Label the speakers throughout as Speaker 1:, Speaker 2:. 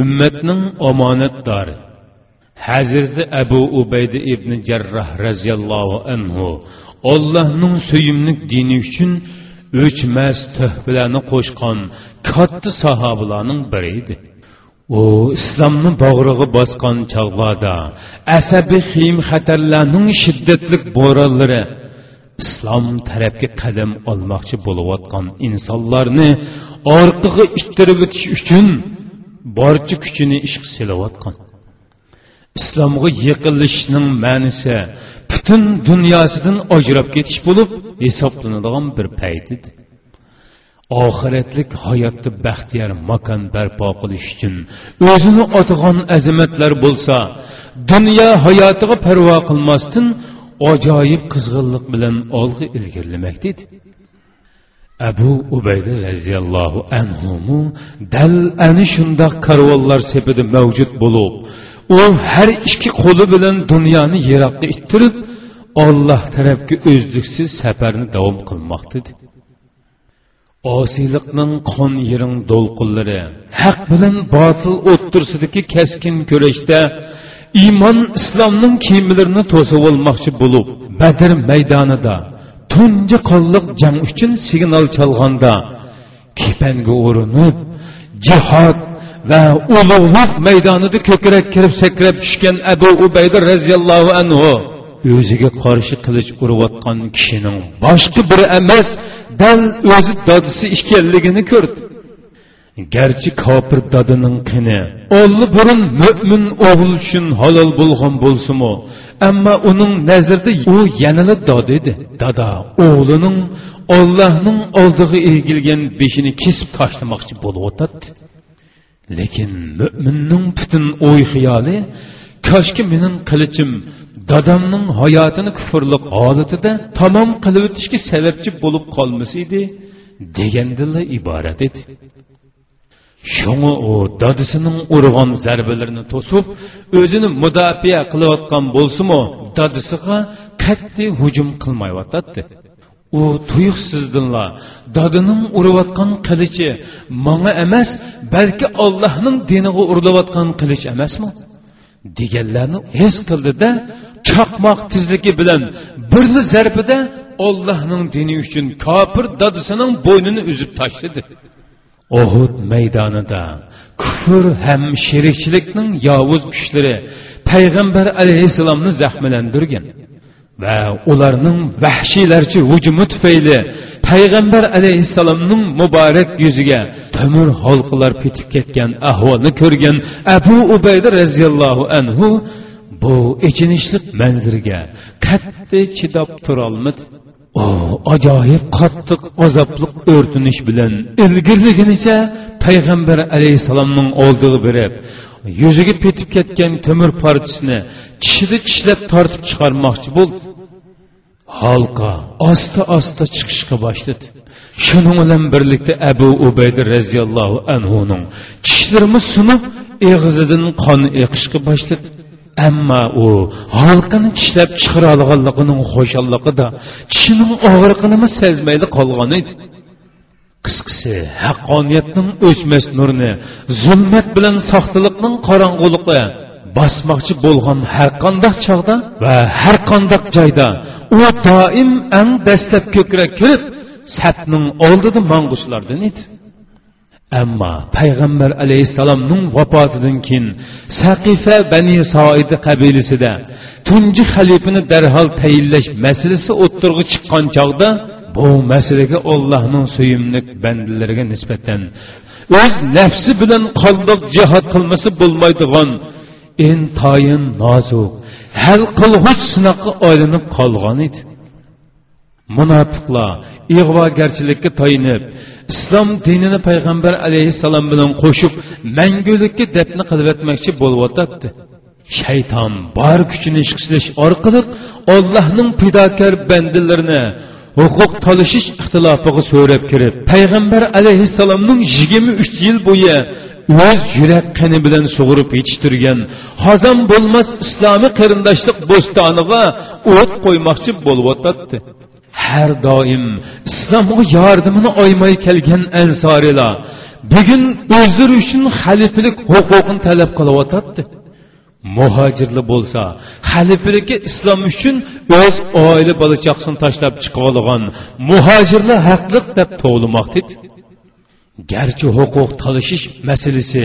Speaker 1: ummatning omonatdori hazrati abu ubayda ibn jarroh roziyallohu anhu ollohning suyimlik dini uchun o'chmas tuhfalarni qo'shgan katta sahobalarning biri edi u islomni bog'rig'i bosgan chog'larda asabiy xiyim xatarlarning shiddatli bo'ronlari islom tarafga qadam olmoqchi bo'layotgan insonlarni orqaga ittirib o'tish uchun barcha kuchini ishqa silayotgan islomga yiqilishning ma'nisi butun dunyosidan ajrab ketish bo'lib hisoblanadigan bir payt edi. Oxiratlik hayotda baxtiyor makon barpo qilish uchun o'zini otg'on azamatlar bo'lsa dunyo hayotiga parvo qilmasdan ajoyib qizg'inlik bilan olg'a ilgirlamakda edi. Abu ubayda roziyallohu anhu dal ana shundoq karvonlar sepida mavjud bo'lib u har ikki qo'li bilan dunyoni yiroqqa ittirib olloh tarafga o'zliksiz safarni davom qilmoqda osiyliqning qon yiring do'lqinlari haq bilan botil o'ttirsidagi kaskin kurashda iymon islomning kiyimlarini to'sib olmoqchi bo'lib badr maydonida tunji qonliq jang uchun signal chalganda kepanga o'rinib jihod va ulug'lik maydonida ko'krak kirib sakrab tushgan abu ubayda roziyallohu anhu o'ziga qarshi qilich urayotgan kishining boshqa biri emas dal o'zi dodisi ekanligini ko'rdi. Garchi kofir dodining qini olli burun mo'min o'g'il uchun halol bo'lgan bo'lsinu ammo uning nazarida u yanada dod edi. Dada o'g'lining ollohning oldiga egilgan beshini kesib tashlamoqchi bo'lib o'tadi. Lekin mo'minning butun o'y xiyoli koshki mening qilichim dadamning hayotini kufrliq holatida tamom qilib o'tishga sababchi bo'lib qolmas edi degandila iborat edi. Shunga u dadisining urg'on zarbalarini to'sib o'zini mudofaa qilayotgan bo'lsimi dadisiga qat'iy hujum qilmayotadi u tuyuqsizdinla dodining urayotgan qilichi manga emas balki ollohning diniga urilayotgan qilich emasmi deganlarni his qildida chaqmoq tezligi bilan birli zarbida ollohning dini uchun kofir dadisining bo'ynini uzib tashladi uhud maydonida kufr ham sherikchilikning yovuz kuchlari payg'ambar alayhissalomni zahmlandirgan va ularning vahshiylarcha hujumi tufayli payg'ambar alayhissalomning muborak yuziga temir halqalar petib ketgan ahvolni ko'rgan abu ubayda roziyallohu anhu bu ichinishli manzirga qattiq chidab turolmadi ajoyib qattiq azobli o'rtinish bilan ilgirliginicha payg'ambar alayhissalomning oldiga berib yuziga petib ketgan temir parchasini tishida tishlab tortib chiqarmoqchi bo'ldi. Halqa asta asta chiqishga boshladi. Shuning bilan birlikda abu ubayda roziyallohu anhuning tishlari sunib eg'izidan qon eqishga boshladi. Ammo u halqini tishlab chiqara olganligining xo'shalligida tishining og'riqini sezmaydi qolgan edi. Qisqasi haqqoniyatning o'chmas nurini zulmat bilan soxtalikning qorong'ulig'i bosmoqchi bo'lgan har qandoq chog'da va har qandoq joyda u doim ang dastlab ko'krak kirib safning oldida mang'uchlardan edi. Ammo payg'ambar alayhissalomning vafotidan keyin saqifa bani soidi qabilasida tunji xalifani darhol tayinlash masalasi o'ttirg'i chiqqan chog'da bu masalaga ollohning suyimli bandalariga nisbatan o'z nafsi bilan qoldiq jihod qilmasa bo'lmaydigan intoyin nozik hal qilg'uch sinoqqa aylanib qolgan edi. Munofiqlar ig'vogarchilikka toyinib islom dinini payg'ambar alayhissalom bilan qo'shib mangulikka dafni qilib o'tmoqchi bo'lyotadi shayton bor kuchini ishqishlash orqali ollohning pidokor bandalarini huquq tolishish ixtilofiga so'rab kirib payg'ambar alayhissalomning yigirma uch yil bo'yi o'z yurak qani bilan sug'urib yetishtirgan hazam bo'lmas islomiy qarindoshlik bo'stoniga o't qo'ymoqchi bo'lyotadi har doim islomga yordamini olmay kelgan ansorilar bugun o'zlari uchun xalifalik huquqini talab qilyotadi muhojirli bo'lsa xalifalikka islom uchun o'z oila bola chaqasini tashlab chiqa olgan muhojirlar haqliq deb to'g'limoqda garchi huquq talashish masalasi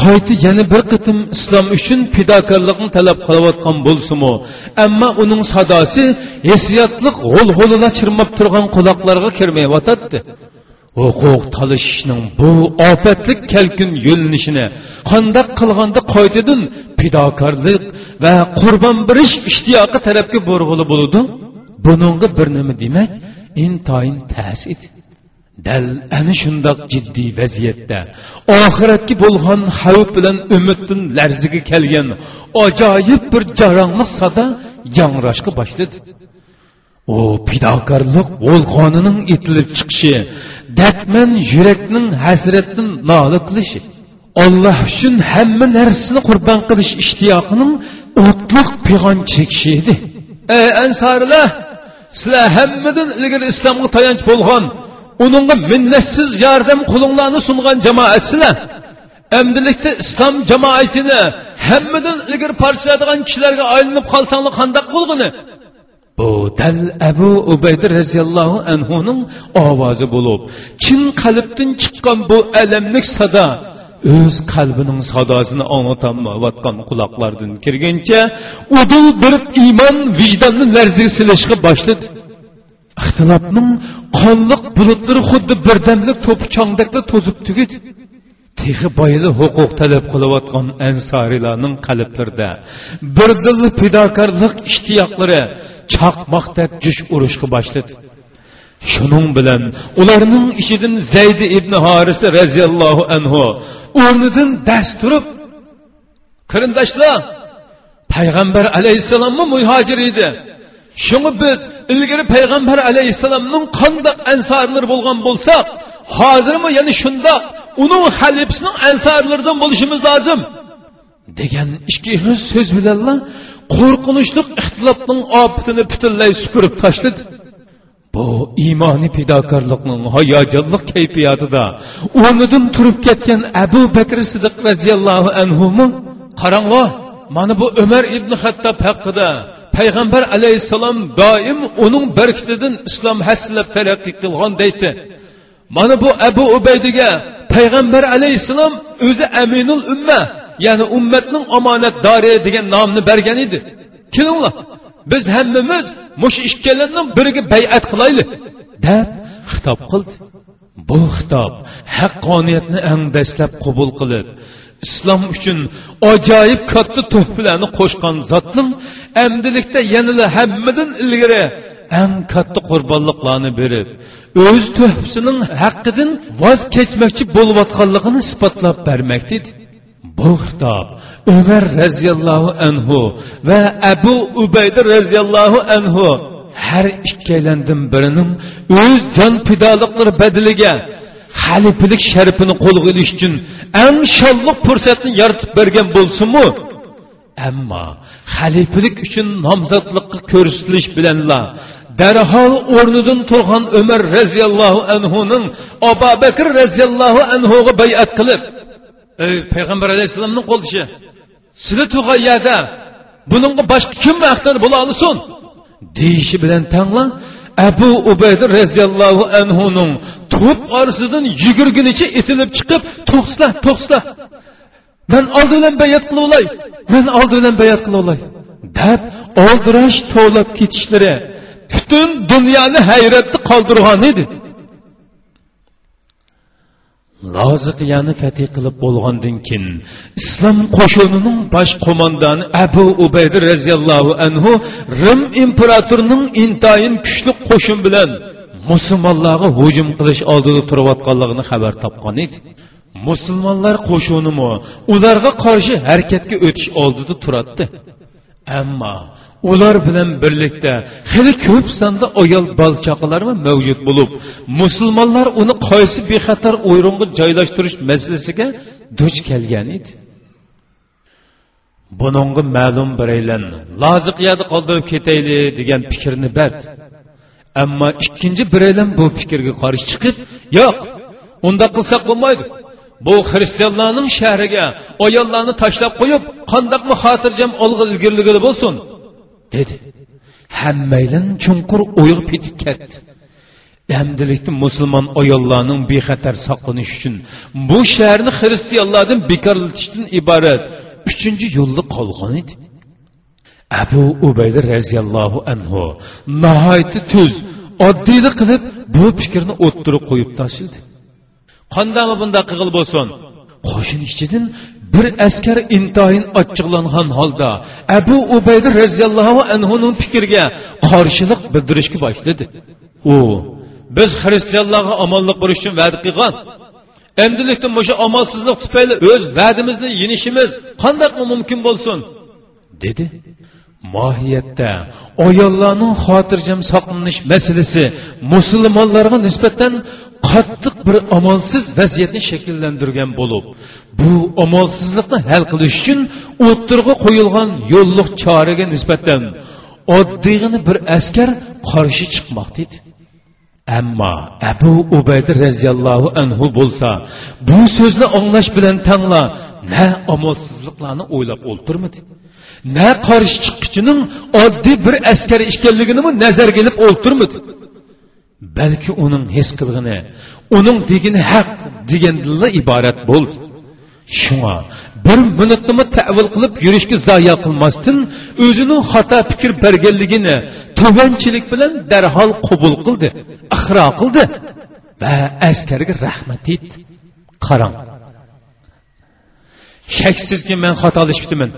Speaker 1: qayta yana bir qitim islom uchun fidokorlikni talab qilayotgan bo'lsinu. Ammo uning sadosi hissiyotliq g'ul g'ulida chirmab turgan quloqlarga kirmayotadi. Huquq talashishning bu ofatlik kalkun yo'linishini qandoq qilganda qaytadan fidokorlik va qurbon berish ishtiyoqi tarafga borg'ili bo'ludi? Buningga bir nima demak intoyin tas edi dal ana shundoq jiddiy vaziyatda oxiratga bo'lgan xavf bilan umiddan larziga kelgan ajoyib bir jarongli sada yangrashga boshladi u pidokorlik volqonining etilib chiqishi datman yurakning hasratdan nola qilishi olloh uchun hamma narsani qurbon qilish ishtiyoqining o'tliq pig'on chekishi edi ey ansorilar sizlar hammadan ilgari islomga tayanch bo'lgan uningga minnatsiz yordam qo'linglarni sungan jamoatsizlar. Amdilikda islom jamoatini hammadan ilgari parchalaydigan kishilarga aylanib qolsanglar qandoq bo'lg'ini? Bu dal abu ubayda roziyallohu anhuning ovozi bo'lib chin qalbdan chiqqan bu alamlik sado o'z qalbining sadosini anglatolmayotgan quloqlardan kirgancha udul birib iymon vijdonni larziga silishga boshladi. Ixtilofning qonliq bulutlari xuddi birdamlik to'pichongdakda to'zib tugidi tehi boyili huquq talab qilayotgan ansorilarning qalblarida birdil fidokorlik ishtiyoqlari chaqmoqdek jush urishga boshladi. Shuning bilan ularning ishidan zaydi ibn horisi roziyallohu anhu o'rnidan dast turib qarindoshlar payg'ambar alayhissalommi muhojir edi? Shuni biz ilgari payg'ambar alayhissalomning qandoq ansorlari bo'lgan bo'lsak hozirmi yana shundoq uning halifasining ansorlaridan bo'lishimiz lozim degan ikki xil so'z bilanla qo'rqinchli ixtilofning opitini butunlay supurib tashladi. Bu iymoniy fidokorlikning hayojonli kayfiyatida o'rnidan turib ketgan abu bakr siddiq roziyallohu anhumi qaranglar mana bu umar ibn hattob haqida payg'ambar alayhissalom doim uning barkitidan islom haslab taraqqiy qilgan deydi. Mana bu abu ubaydiga payg'ambar alayhissalom o'zi aminul umma ya'ni ummatning omonatdori degan nomni bergan edi. Kelinglar biz hammamiz mush ikkalarning biriga bay'at qilaylik deb xitob qildi. Bu xitob haqqoniyatni ang dastlab qabul qilib islom uchun ajoyib katta tuhfalarni qo'shgan zotning amdilikda yanada hammadan ilgari eng katta qurbonliqlarni berib o'z tuhfisining haqqidan voz kechmoqchi bo'layotganligini isbotlab bermoqda edi bu xitob umar roziyallohu anhu va abu ubayda roziyallohu anhu har ikkalandan birining o'z jon fidoliqlari badiliga xalifalik sharifini qo'lga ilish uchun eng sholliq fursatni yaratib bergan bo'lsinmi? Ammo xalifalik uchun nomzodlikqa ko'rsatilish bilanla darhol o'rnidan turgan umar roziyallohu anhuning abu bakr roziyallohu anhuga bayat qilib ey payg'ambar alayhissalomning qo'ldishi sizlar turgan yerda buningga boshqa kim ahtar bo'la olsin? deyishi bilan tangla abu ubayda roziyallohu anhuning to'p orasidan yugurgunicha itilib chiqib to'xsla to'xsla man oldi bilan bayat qilib olay man oldi bilan bayat qilib olay deb oldirash to'lab ketishlari butun dunyoni hayratda qoldirgan edi. Loziqiyani fatih qilib bo'lgandan keyin islom qo'shinining bosh qo'mondoni abu ubayda roziyallohu anhu rim imperatorining intayin kuchli qo'shin bilan musulmonlarga hujum qilish oldida turayotganligini xabar topgan edi. Musulmonlar qo'shinimi ularga qarshi harakatga o'tish oldida turatdi. Ammo ular bilan birlikda hali ko'p sonda ayol bolchaqalar mavjud bo'lib musulmonlar uni qaysi bexatar o'ringa joylashtirish masalasiga duch kelgan edi. Buningga ma'lum biraylan loziqiyada qoldirib ketayli degan fikrni berdi ammo ikkinchi biraylan bu fikrga qarshi chiqib yo'q unda qilsak bo'lmaydi. Bu xristianlarning shahriga ayollarni tashlab qo'yib qandaqmi xotirjam olg'a ilgirligili bo'lsin. Dedi. Hammaylan chunqur o'yg'ib ketib ketdi. Әмділікті musulmon ayollarning bexatar saqlanish uchun bu shaharni xristianlardan bekorlatishdan iborat uchinchi yo'lda qolgan edi. Abu ubayda roziyallohu anhu nihoyatda tuz oddiylik qilib bu fikrni o'ttirib qo'yib tashildi. Qandaqmi bunday qig'il bo'lsin? Qo'shin ichidan bir askar intoyin ochiqlangan holda abu ubayda roziyallohu anhuning fikriga qarshilik bildirishga boshladi. U biz xristianlarga omonlik bo'lish uchun va'da qilgan. Endilikda mushu omonsizlik tufayli o'z va'dimizni yenishimiz qandaq mumkin bo'lsin? dedi. Mohiyatda ayollarning xotirjam saqlanish masalasi musulmonlarga nisbatan qattiq bir amalsiz vaziyatni shakllantirgan bo'lib bu amalsizlikni hal qilish uchun o'ttirg'a qo'yilgan yo'lliq choraga nisbatan oddiygina bir askar qarshi chiqmoqda edi. Ammo abu ubayda roziyallohu anhu bo'lsa bu so'zni anglash bilan tangla na amalsizliklarni o'ylab o'ltirmadi na qarshi chiqqichining oddiy bir askar ekanligini nazarga ilib o'ltirmadi. Balki uning his qilg'ini uning degini haq degandan iborat bo'ldi shunga bir minutnimi tavil qilib yurishga zoya qilmasdan o'zining xato fikr berganligini tubanchilik bilan darhol qabul qildi ixro qildi va askarga rahmat etdi qarang. Shaksizki men xatolashibdiman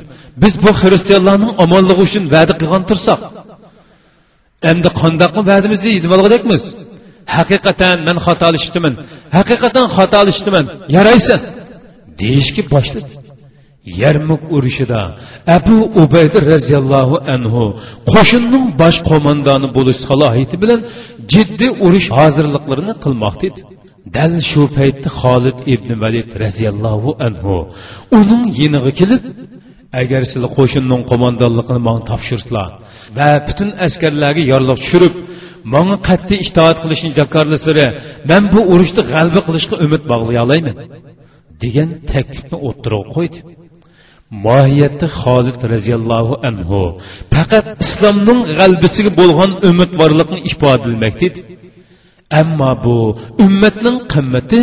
Speaker 1: biz bu xristianlarning omonligi uchun va'da qilgan tursak endi qandoqmi va'damizni yetib olgudekmiz haqiqatan men xatolashibdiman haqiqatan xatolashibdiman yaraysan. Deyishga boshladi. Yarmuk urushida abu ubayda roziyallohu anhu qo'shinning bosh qo'mondoni bo'lish salohiyati bilan jiddiy urush hozirliklarini qilmoqda edi. Dal shu paytda xolid ibn valid roziyallohu anhu uning yeniga kelib agar sizlar qo'shinning qo'mondonligini manga topshirsizlar va butun askarlarga yorliq tushirib manga qat'iy itoat qilishni jakorlasizlar man bu urushni g'alaba qilishga umid bog'lay olayman degan taklifni o'ttirib qo'ydi. Mohiyatda xolid roziyallohu anhu faqat islomning g'albisiga bo'lgan umidvorlikni ifodalamoqda edi ammo bu ummatning qimmati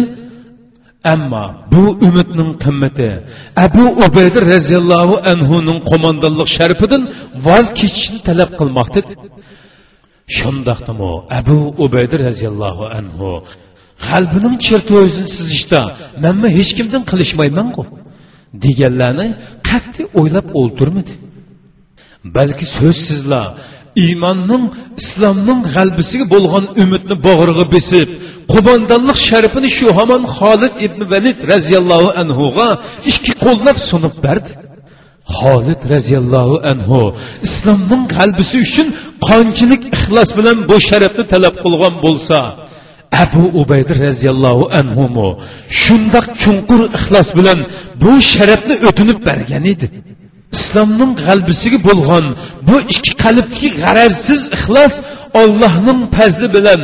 Speaker 1: ammo bu umidning qimmati abu ubayda roziyallohu anhuning qo'mondonlik sharifidan voz kechishni talab qilmoqda. Shundoqdimi abu ubayda roziyallohu anhu qalbining cherto'zini sizishda manma hech kimdan qilishmaymanku deganlarni qat'iy o'ylab o'ltirmadi balki so'zsizlar iymonning islomning g'albisiga bo'lgan umidni bog'rig'i besib qo'mondonlik sharifini shu hamon xolid ibn valid roziyallohu anhuga ikki qo'llab sunib berdi. Xolid roziyallohu anhu islomning g'albisi uchun qanchalik ixlos bilan bu sharafni talab qilgan bo'lsa abu ubayda roziyallohu anhu shundoq chunqur ixlos bilan bu sharafni o'tinib bergan edi. Islomning g'albisiga bo'lgan bu ikki qalbdagi g'arazsiz ixlos ollohning fazli bilan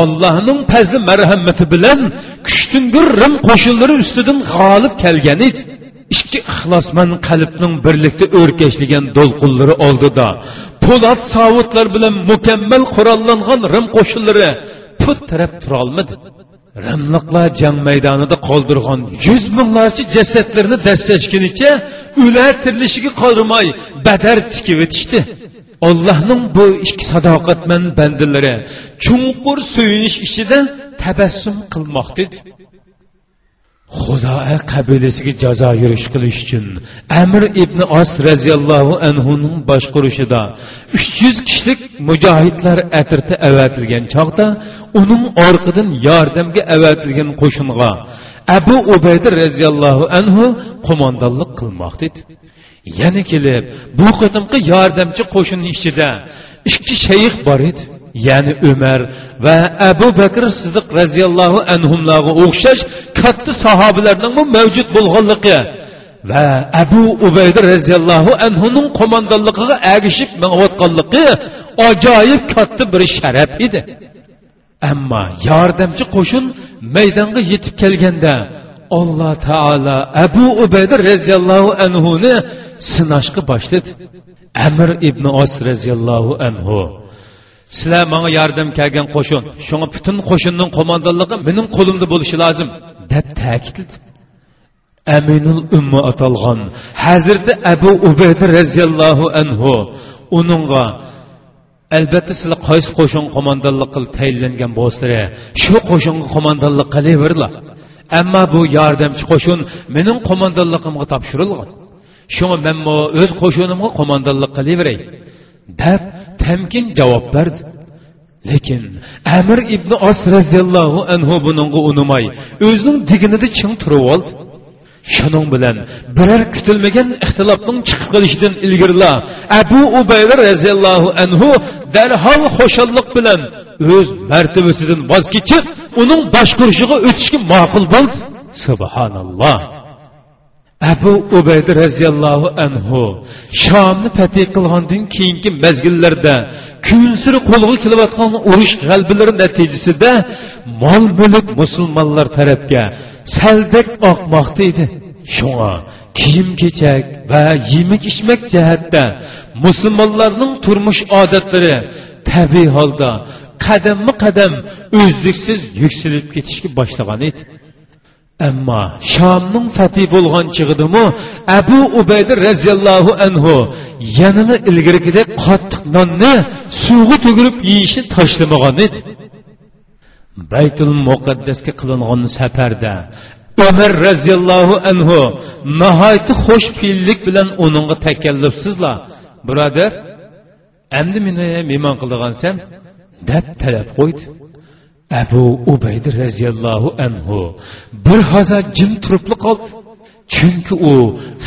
Speaker 1: ollohning fazli marhamati bilan kuchtingir rim qo'shinlari ustidan g'olib kelgan edi ikki ixlosmand qalbning birlikda o'rkashligan do'lqinlari oldida po'lat savutlar bilan mukammal qurollangan rim qo'shinlari put tirab turolmadi ramliqlar jang maydonida qoldirgan yuz minglarcha jasadlarni dastlashgunicha ular tirilishiga qoldirmay badar tikib o'tishdi allohning bu ikki sadoqatmand bandalari chunqur suyunish ichida tabassum qilmoqda edi xuzoa qabilasiga jazo yurish qilish uchun amir ibn os roziyallohu anhuning boshqurishida uch yuz kishilik mujohidlar atirda avatilgan chog'da uning orqadan yordamga avatilgan qo'shinga abu ubayda roziyallohu anhu qo'mondonlik qilmoqda edi yana kelib bu qatimqi yordamchi qo'shin ichida ikki shayx bor edi ya'ni umar va abu bakr siddiq roziyallohu anhularga o'xshash katta sahobalarning mavjud bo'lganligi va abu ubayda roziyallohu anhuning qo'mondonligiga agishib minayotganligi ajoyib katta bir sharaf edi. Ammo yordamchi qo'shin maydonga yetib kelganda alloh taolo abu ubayda roziyallohu anhuni sinashga boshladi. Amir ibn os roziyallohu anhu. Sizlar manga yordam kelgan qo'shin shunga butun qo'shinning qo'mondonligi mening qo'limda bo'lishi lozim deb ta'kidladi. Aminul umma atalgan hazrati abu ubayda roziyallohu anhu uningga albatta sizlar qaysi qo'shin qo'mondonlik qilib tayinlangan bo'lsizlar shu qo'shinga qo'mondonlik qilaverlar ammo bu yordamchi qo'shin mening qo'mondonligimga topshirilgan. Shunga man o'z qo'shinimga qo'mondonlik qilaveray deb tamkin javob berdi lekin amir ibn os roziyallohu anhu buningga unamay o'zining diginida ching turib oldi shuning bilan biror kutilmagan ixtilofning chiqib qolishidan ilgarila abu ubayda roziyallohu anhu darhol xo'shallik bilan o'z martabasidan voz kechib uning boshqurishiga o'tishga ma'qul bo'ldi subhanalloh abu ubayda roziyallohu anhu shomni fatih qilgandan keyingi mazgillarda kunsiri qo'lga kelayotgan urush g'albalari natijasida mol mulk musulmonlar tarafga saldek oqmoqda edi. Shunga kiyim kechak va yemak ichmak jihatda musulmonlarning turmush odatlari tabiiy holda qadamma qadam o'zliksiz yuksalib ketishga boshlagan edi. Ammo shomning fati bo'lgan chig'idimi abu ubayda roziyallohu anhu yanada ilgarigidek qattiq nonni suvga to'girib yeyishni tashlamagan edi. Baytul muqaddasga qilingan safarda umar roziyallohu anhu nihoyatda xush fe'llik bilan uningga takallufsizlar. Birodar endi meni mehmon qildigansan deb talab qo'ydi. Abu ubaydi roziyallohu anhu. Bir haza jim turibli qoldi. Chunki u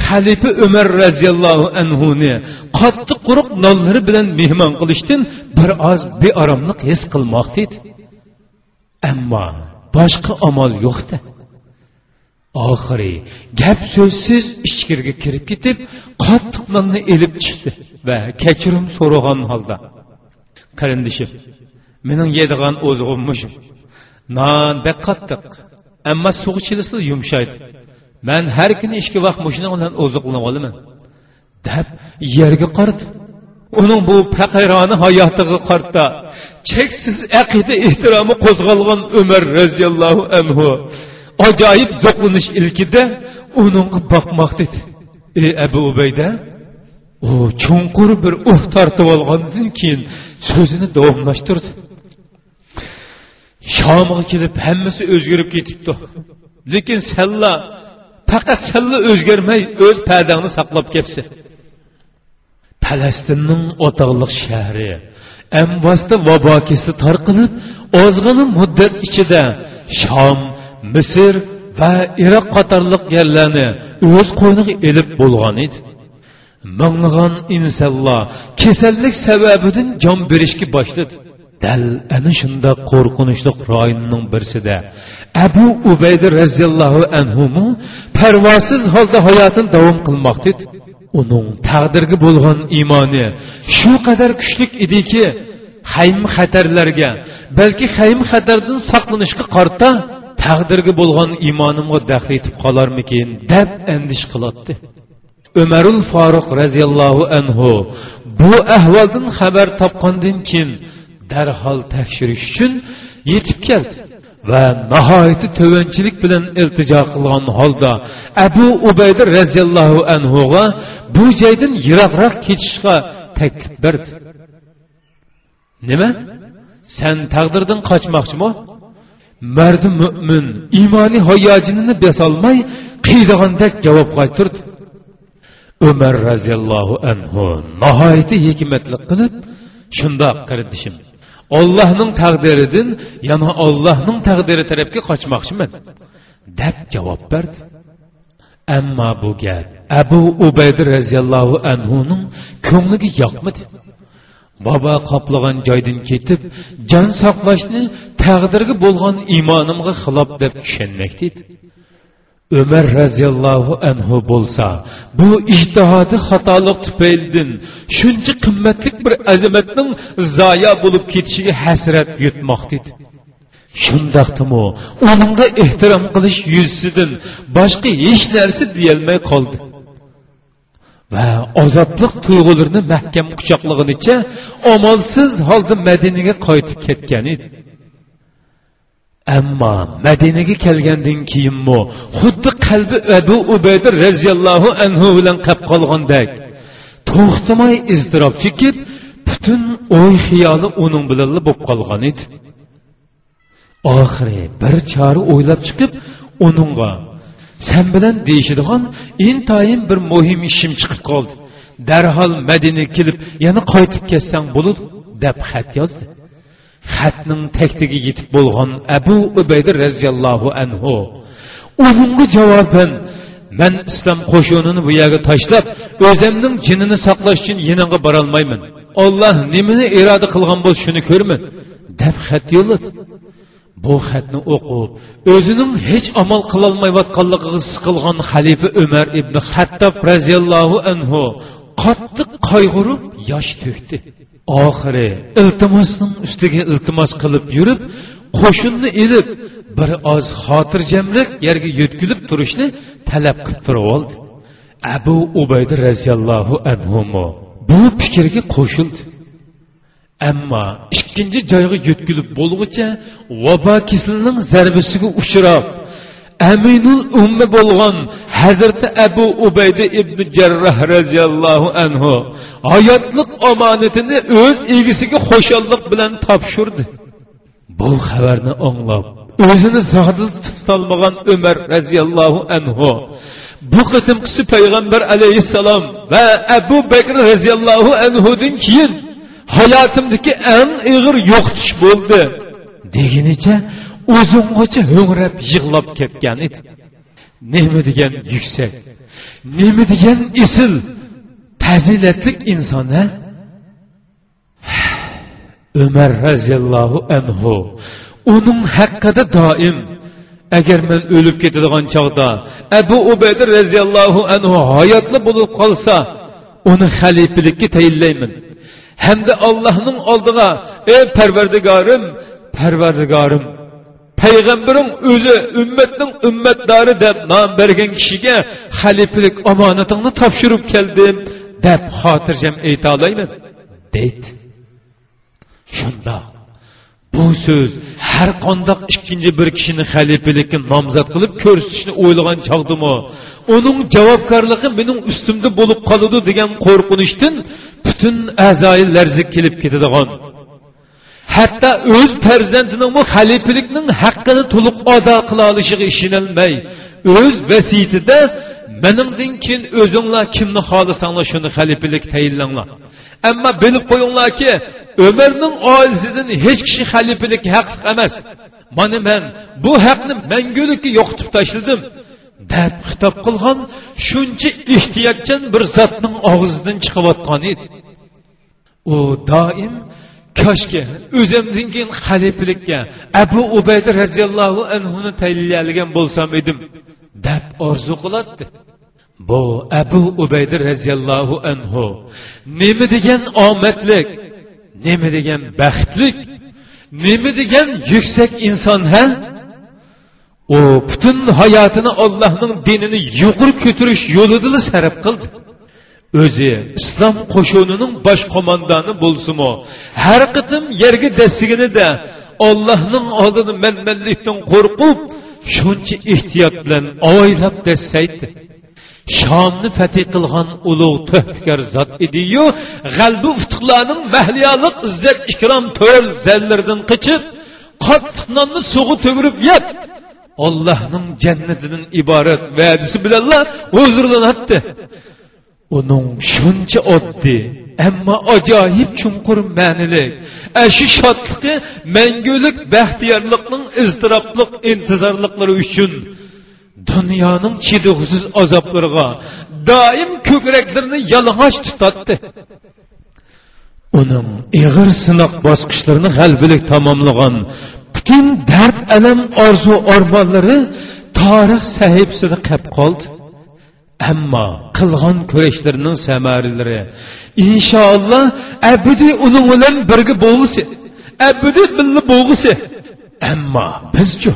Speaker 1: xalifa umar roziyallohu anhuni qattiq quruq nonlari bilan mehmon qilishdan bir oz beoromlik his qilmoqda edi. Ammo boshqa amal yo'qda oxiri gap so'zsiz ichkariga kirib ketib qattiq nonni ilib chiqdi va kechirim so'ragan holda qarindishim mening yeydigan o'zig'im mushum non bak qattiq. Ammo suv chilisa yumshaydi man har kuni ikki vaqt mushuni bilan oziqlanib olaman. Deb yerga qaradi uning bu faqirona hayotiga qarta cheksiz aqida ehtiromi qo'zg'algan umar roziyallohu anhu ajoyib zo'qlanish ilkida uningga boqmoq dedi. Ey abu ubayda u chunqur bir uh tortib olgandan keyin so'zini davomlashtirdi. Shomga kelib hammasi o'zgarib ketibdi. Lekin salla faqat salla o'zgarmay o'z pardangni saqlab kelibsi falastinning o'toqliq shahri amvosda vabo kesli tarqalib ozg'ini muddat ichida shom misr va iroq qatorliq yerlarni o'z qo'yniga ilib bo'lgan edi. Minglagan insonlar kasallik sababidan jon berishga boshladi. Dal ana shunda qo'rqinchli royinning birsida abu ubayda roziyallohu anhu parvosiz holda hayotini davom qilmoqda edi uning taqdirga bo'lgan iymoni shu qadar kuchli ediki haym xatarlarga balki haym xatardan saqlanishga qarta taqdirga bo'lgan iymonimga daxl etib qolarmikin deb andish qiladi umarul foruq roziyallohu anhu bu ahvoldan xabar topgandan keyin darhol tekshirish uchun yetib keldi va nihoyatda tovanchilik bilan iltijo qilgan holda abu ubayda roziyallohu anhuga bu joydan yiroqroq ketishga taklif berdi. Nima? San taqdirdan qochmoqchimi? Mardi mo'min iymoniy hayojinini besolmay qiydigandek javob qaytirdi umar roziyallohu anhu nihoyatda hikmatli qilib shundoq qardishim ollohning taqdiridan yana ollohning taqdiri tarafga qochmoqchiman deb javob berdi. Ammo bu gap abu ubayda roziyallohu anhuning ko'ngliga yoqmadi. Bobo qoplagan joydan ketib jon saqlashni taqdirga bo'lgan iymonimga xilof deb tushunmakda edi umar roziyallohu anhu bo'lsa bu ijtihodi xatolik tufaylidan shuncha qimmatli bir azamatning zoya bo'lib ketishiga hasrat yutmoqda edi. Shundoqdimu uningga ehtirom qilish yuzsidan boshqa hech narsa deyolmay qoldi. Va azobliq tuyg'ularni mahkam quchoqlaganicha omolsiz holda madinaga qaytib ketgan edi. Ammo madinaga kelgandan keyinmi xuddi qalbi abu ubayda roziyallohu anhu bilan qolib qolgandek to'xtamay iztirob chekib butun o'y xiyoli uning bilan bo'lib qolgan edi. Oxiri bir chora o'ylab chiqib uningga sen bilan deyishadigan intayin bir muhim ishim chiqib qoldi. Darhol madinaga kelib yana qaytib ketsang bo'ladi deb xat yozdi. Xatning taktiga yetib bo'lgan abu ubayda roziyallohu anhu. Unga javoban man islom qo'shinini bu yerga tashlab o'zimning jinini saqlash uchun yananga borolmayman. Olloh nimani iroda qilgan bo'lsa shuni ko'rman deb xat yo'lladi bu xatni o'qib o'zining hech amal qilolmayotganligiga siqilgan xalifa umar ibn hattob roziyallohu anhu qattiq qayg'urib yosh to'kdi. Oxiri iltimosning ustiga iltimos qilib yurib qo'shinni ilib bir oz xotirjamlik yerga yo'tkilib turishni talab qilib turib oldi abu ubayda roziyallohu anhu bu fikrga qo'shildi. Ammo ikkinchi joyga yo'tkilib bo'lguncha vabo kislining zarbasiga uchrab aminul ummi bo'lgan hazrati abu ubayda ibn jarroh roziyallohu anhu hayotliq omonatini o'z egisiga xo'shallik bilan topshirdi bu xabarni anglab o'zini zodil tutolmagan umar roziyallohu anhu bu qitimqisi payg'ambar alayhissalom va abu bakr roziyallohu anhudan keyin hayotimdagi eng ig'ir yo'qotish bo'ldi degunicha o'zinggacha ho'ngrab yig'lab ketgan edi. Nima degan yuksak nima degan isil fazilatli inson a umar roziyallohu anhu uning haqida doim agar men o'lib ketadigan chog'da abu ubayda roziyallohu anhu hayotli bo'lib qolsa uni xalifalikka tayinlayman. Hamda allohning oldiga ey parvardigorim parvardigorim payg'ambaring o'zi ummatning ummatdori deb nom bergan kishiga xalifalik omonatingni topshirib keldim deb xotirjam ayta olayman deydi. Shundoq bu so'z har qandoq ikkinchi bir kishini xalifalikka nomzod qilib ko'rsatishni o'ylagan chog'dimi? Uning javobgarligi mening ustimda bo'lib qoladi degan qo'rqinishdan butun a'zoyi larzi kelib ketadigan. Hatto o'z farzandining bu xalifalikning haqqini to'liq ado qila olishiga ishonolmay o'z vasiyatida meningdan keyin o'zinglar kimni xohlasanglar shuni xalifalik tayinlanglar ammo bilib qo'yinglarki umarning oilasidan hech kishi xalifalik haq emas. Mana man bu haqni mangulikka yo'qitib tashladim deb xitob qilgan shuncha ehtiyotchan bir zotning og'zidan chiqayotgan edi. U doim koshki o'zimdan keyin xalifalikka abu ubayda roziyallohu anhuni tayinlagan bo'lsam edim deb orzu qiladi bu abu ubayda roziyallohu anhu nima degan omadlik nima degan baxtlik nima degan yuksak inson ha u butun hayotini ollohning dinini yuqori ko'tarish yo'lida sarf qildi. O'zi islom qo'shunining bosh qo'mondoni bo'lsinu. Har qitim yerga dastiginida ollohning oldini manmanlikdan qo'rqib shuncha ehtiyot bilan ovoylab dassaydi shomni fatih qilgan ulug' to'hkar zot ediyu g'albi uftuqlarning mahliyoliq izzat ikrom to'r zallaridan qichib qattiq nonni sug'i to'girib yeb ollohning jannatidan iborat va'disi bilanlar huzurlanadi uning shuncha oddiy ammo ajoyib chunqur ma'nilik. Shu shodligi mangulik baxtiyorlikning iztiroblik intizorliklari uchun dunyoning chidug'siz azoblariga doim ko'kraklarini yalang'och tutatdi. Uning ig'ir sinoq bosqichlarini g'albilik tamomlagan butun dard alam orzu ormonlari tarix sahifasida qolib qoldi. Ammo qilgan kurashlarining samaralari inshaalloh abadiy uning bilan birga bo'lg'isi abadiy birga bo'lg'isi ammo bizchu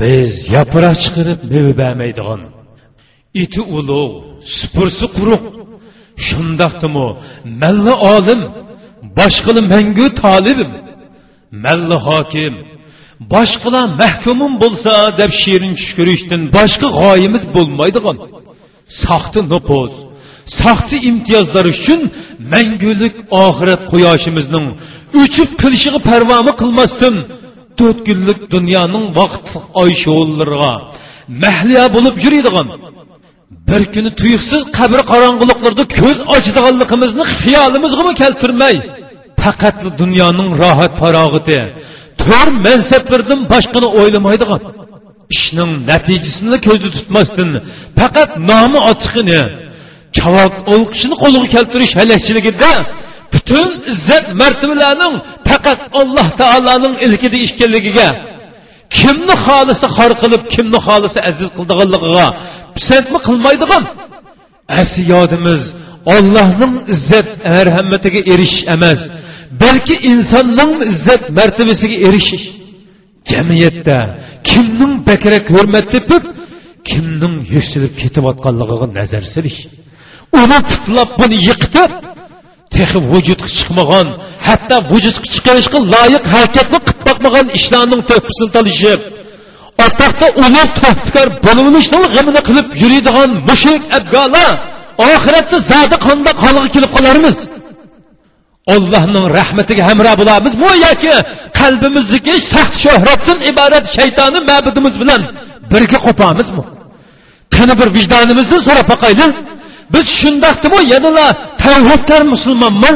Speaker 1: biz yaproq chiqarib meva bermaydigan. Iti ulug' supursi quruq shundoqdimi malla olim boshqali mangu tolibim malla hokim boshqalar mahkumim bo'lsa deb shirin tush ko'rishdan boshqa g'oyimiz bo'lmaydigan. Soxta nupuz soxta imtiyozlar uchun mangulik oxirat quyoshimizning uchib qilishiga parvomi qilmasdan to'rt kunlik dunyoning vaqtliq oy shovullariga mahliya bo'lib yuradigan bir kuni tuyuqsiz qabr qorong'uliqlarida ko'z ochadiganligimizni xiyolimizga keltirmay faqat dunyoning rohat farog'iti to'r mansablardan boshqani o'ylamaydigan. Ishning natijasini ko'zda tutmasdan faqat nomi ochiqini chavok o'lqishini qo'lga keltirish halakchiligida butun izzat martabalarning faqat alloh taoloning ilkida ishkanligiga kimni xohlasa xor qilib kimni xohlasa aziz qildiganligiga pisandmi qilmaydigan. Asli yodimiz ollohning izzat marhamatiga erishish emas. Balki insonning izzat martabasiga erishish. Jamiyatda kimning bakrak hurmat tepib kimning yuksalib ketayotganligiga nazar silish. Uni tutlab buni yiqitib texi vujudga chiqmagan hatto vujudga chiqarishga loyiq harakatni qilib boqmagan ishlarning to'pisini talishib o'rtoqda ulug' tuhfikor bo'lishning g'amini qilib yuradigan mushrik abgolar oxiratda zodi qonda qolg'i kelib qolarmiz? Allohning rahmatiga hamroh bu yoki qalbimizdagi saxt shohratdan iborat shaytonni mabudimiz bilan birga qopamizmi? Qani bir vijdonimizni so'rab boqayli biz shundoqdimi? Yanala tavhidkor musulmonmi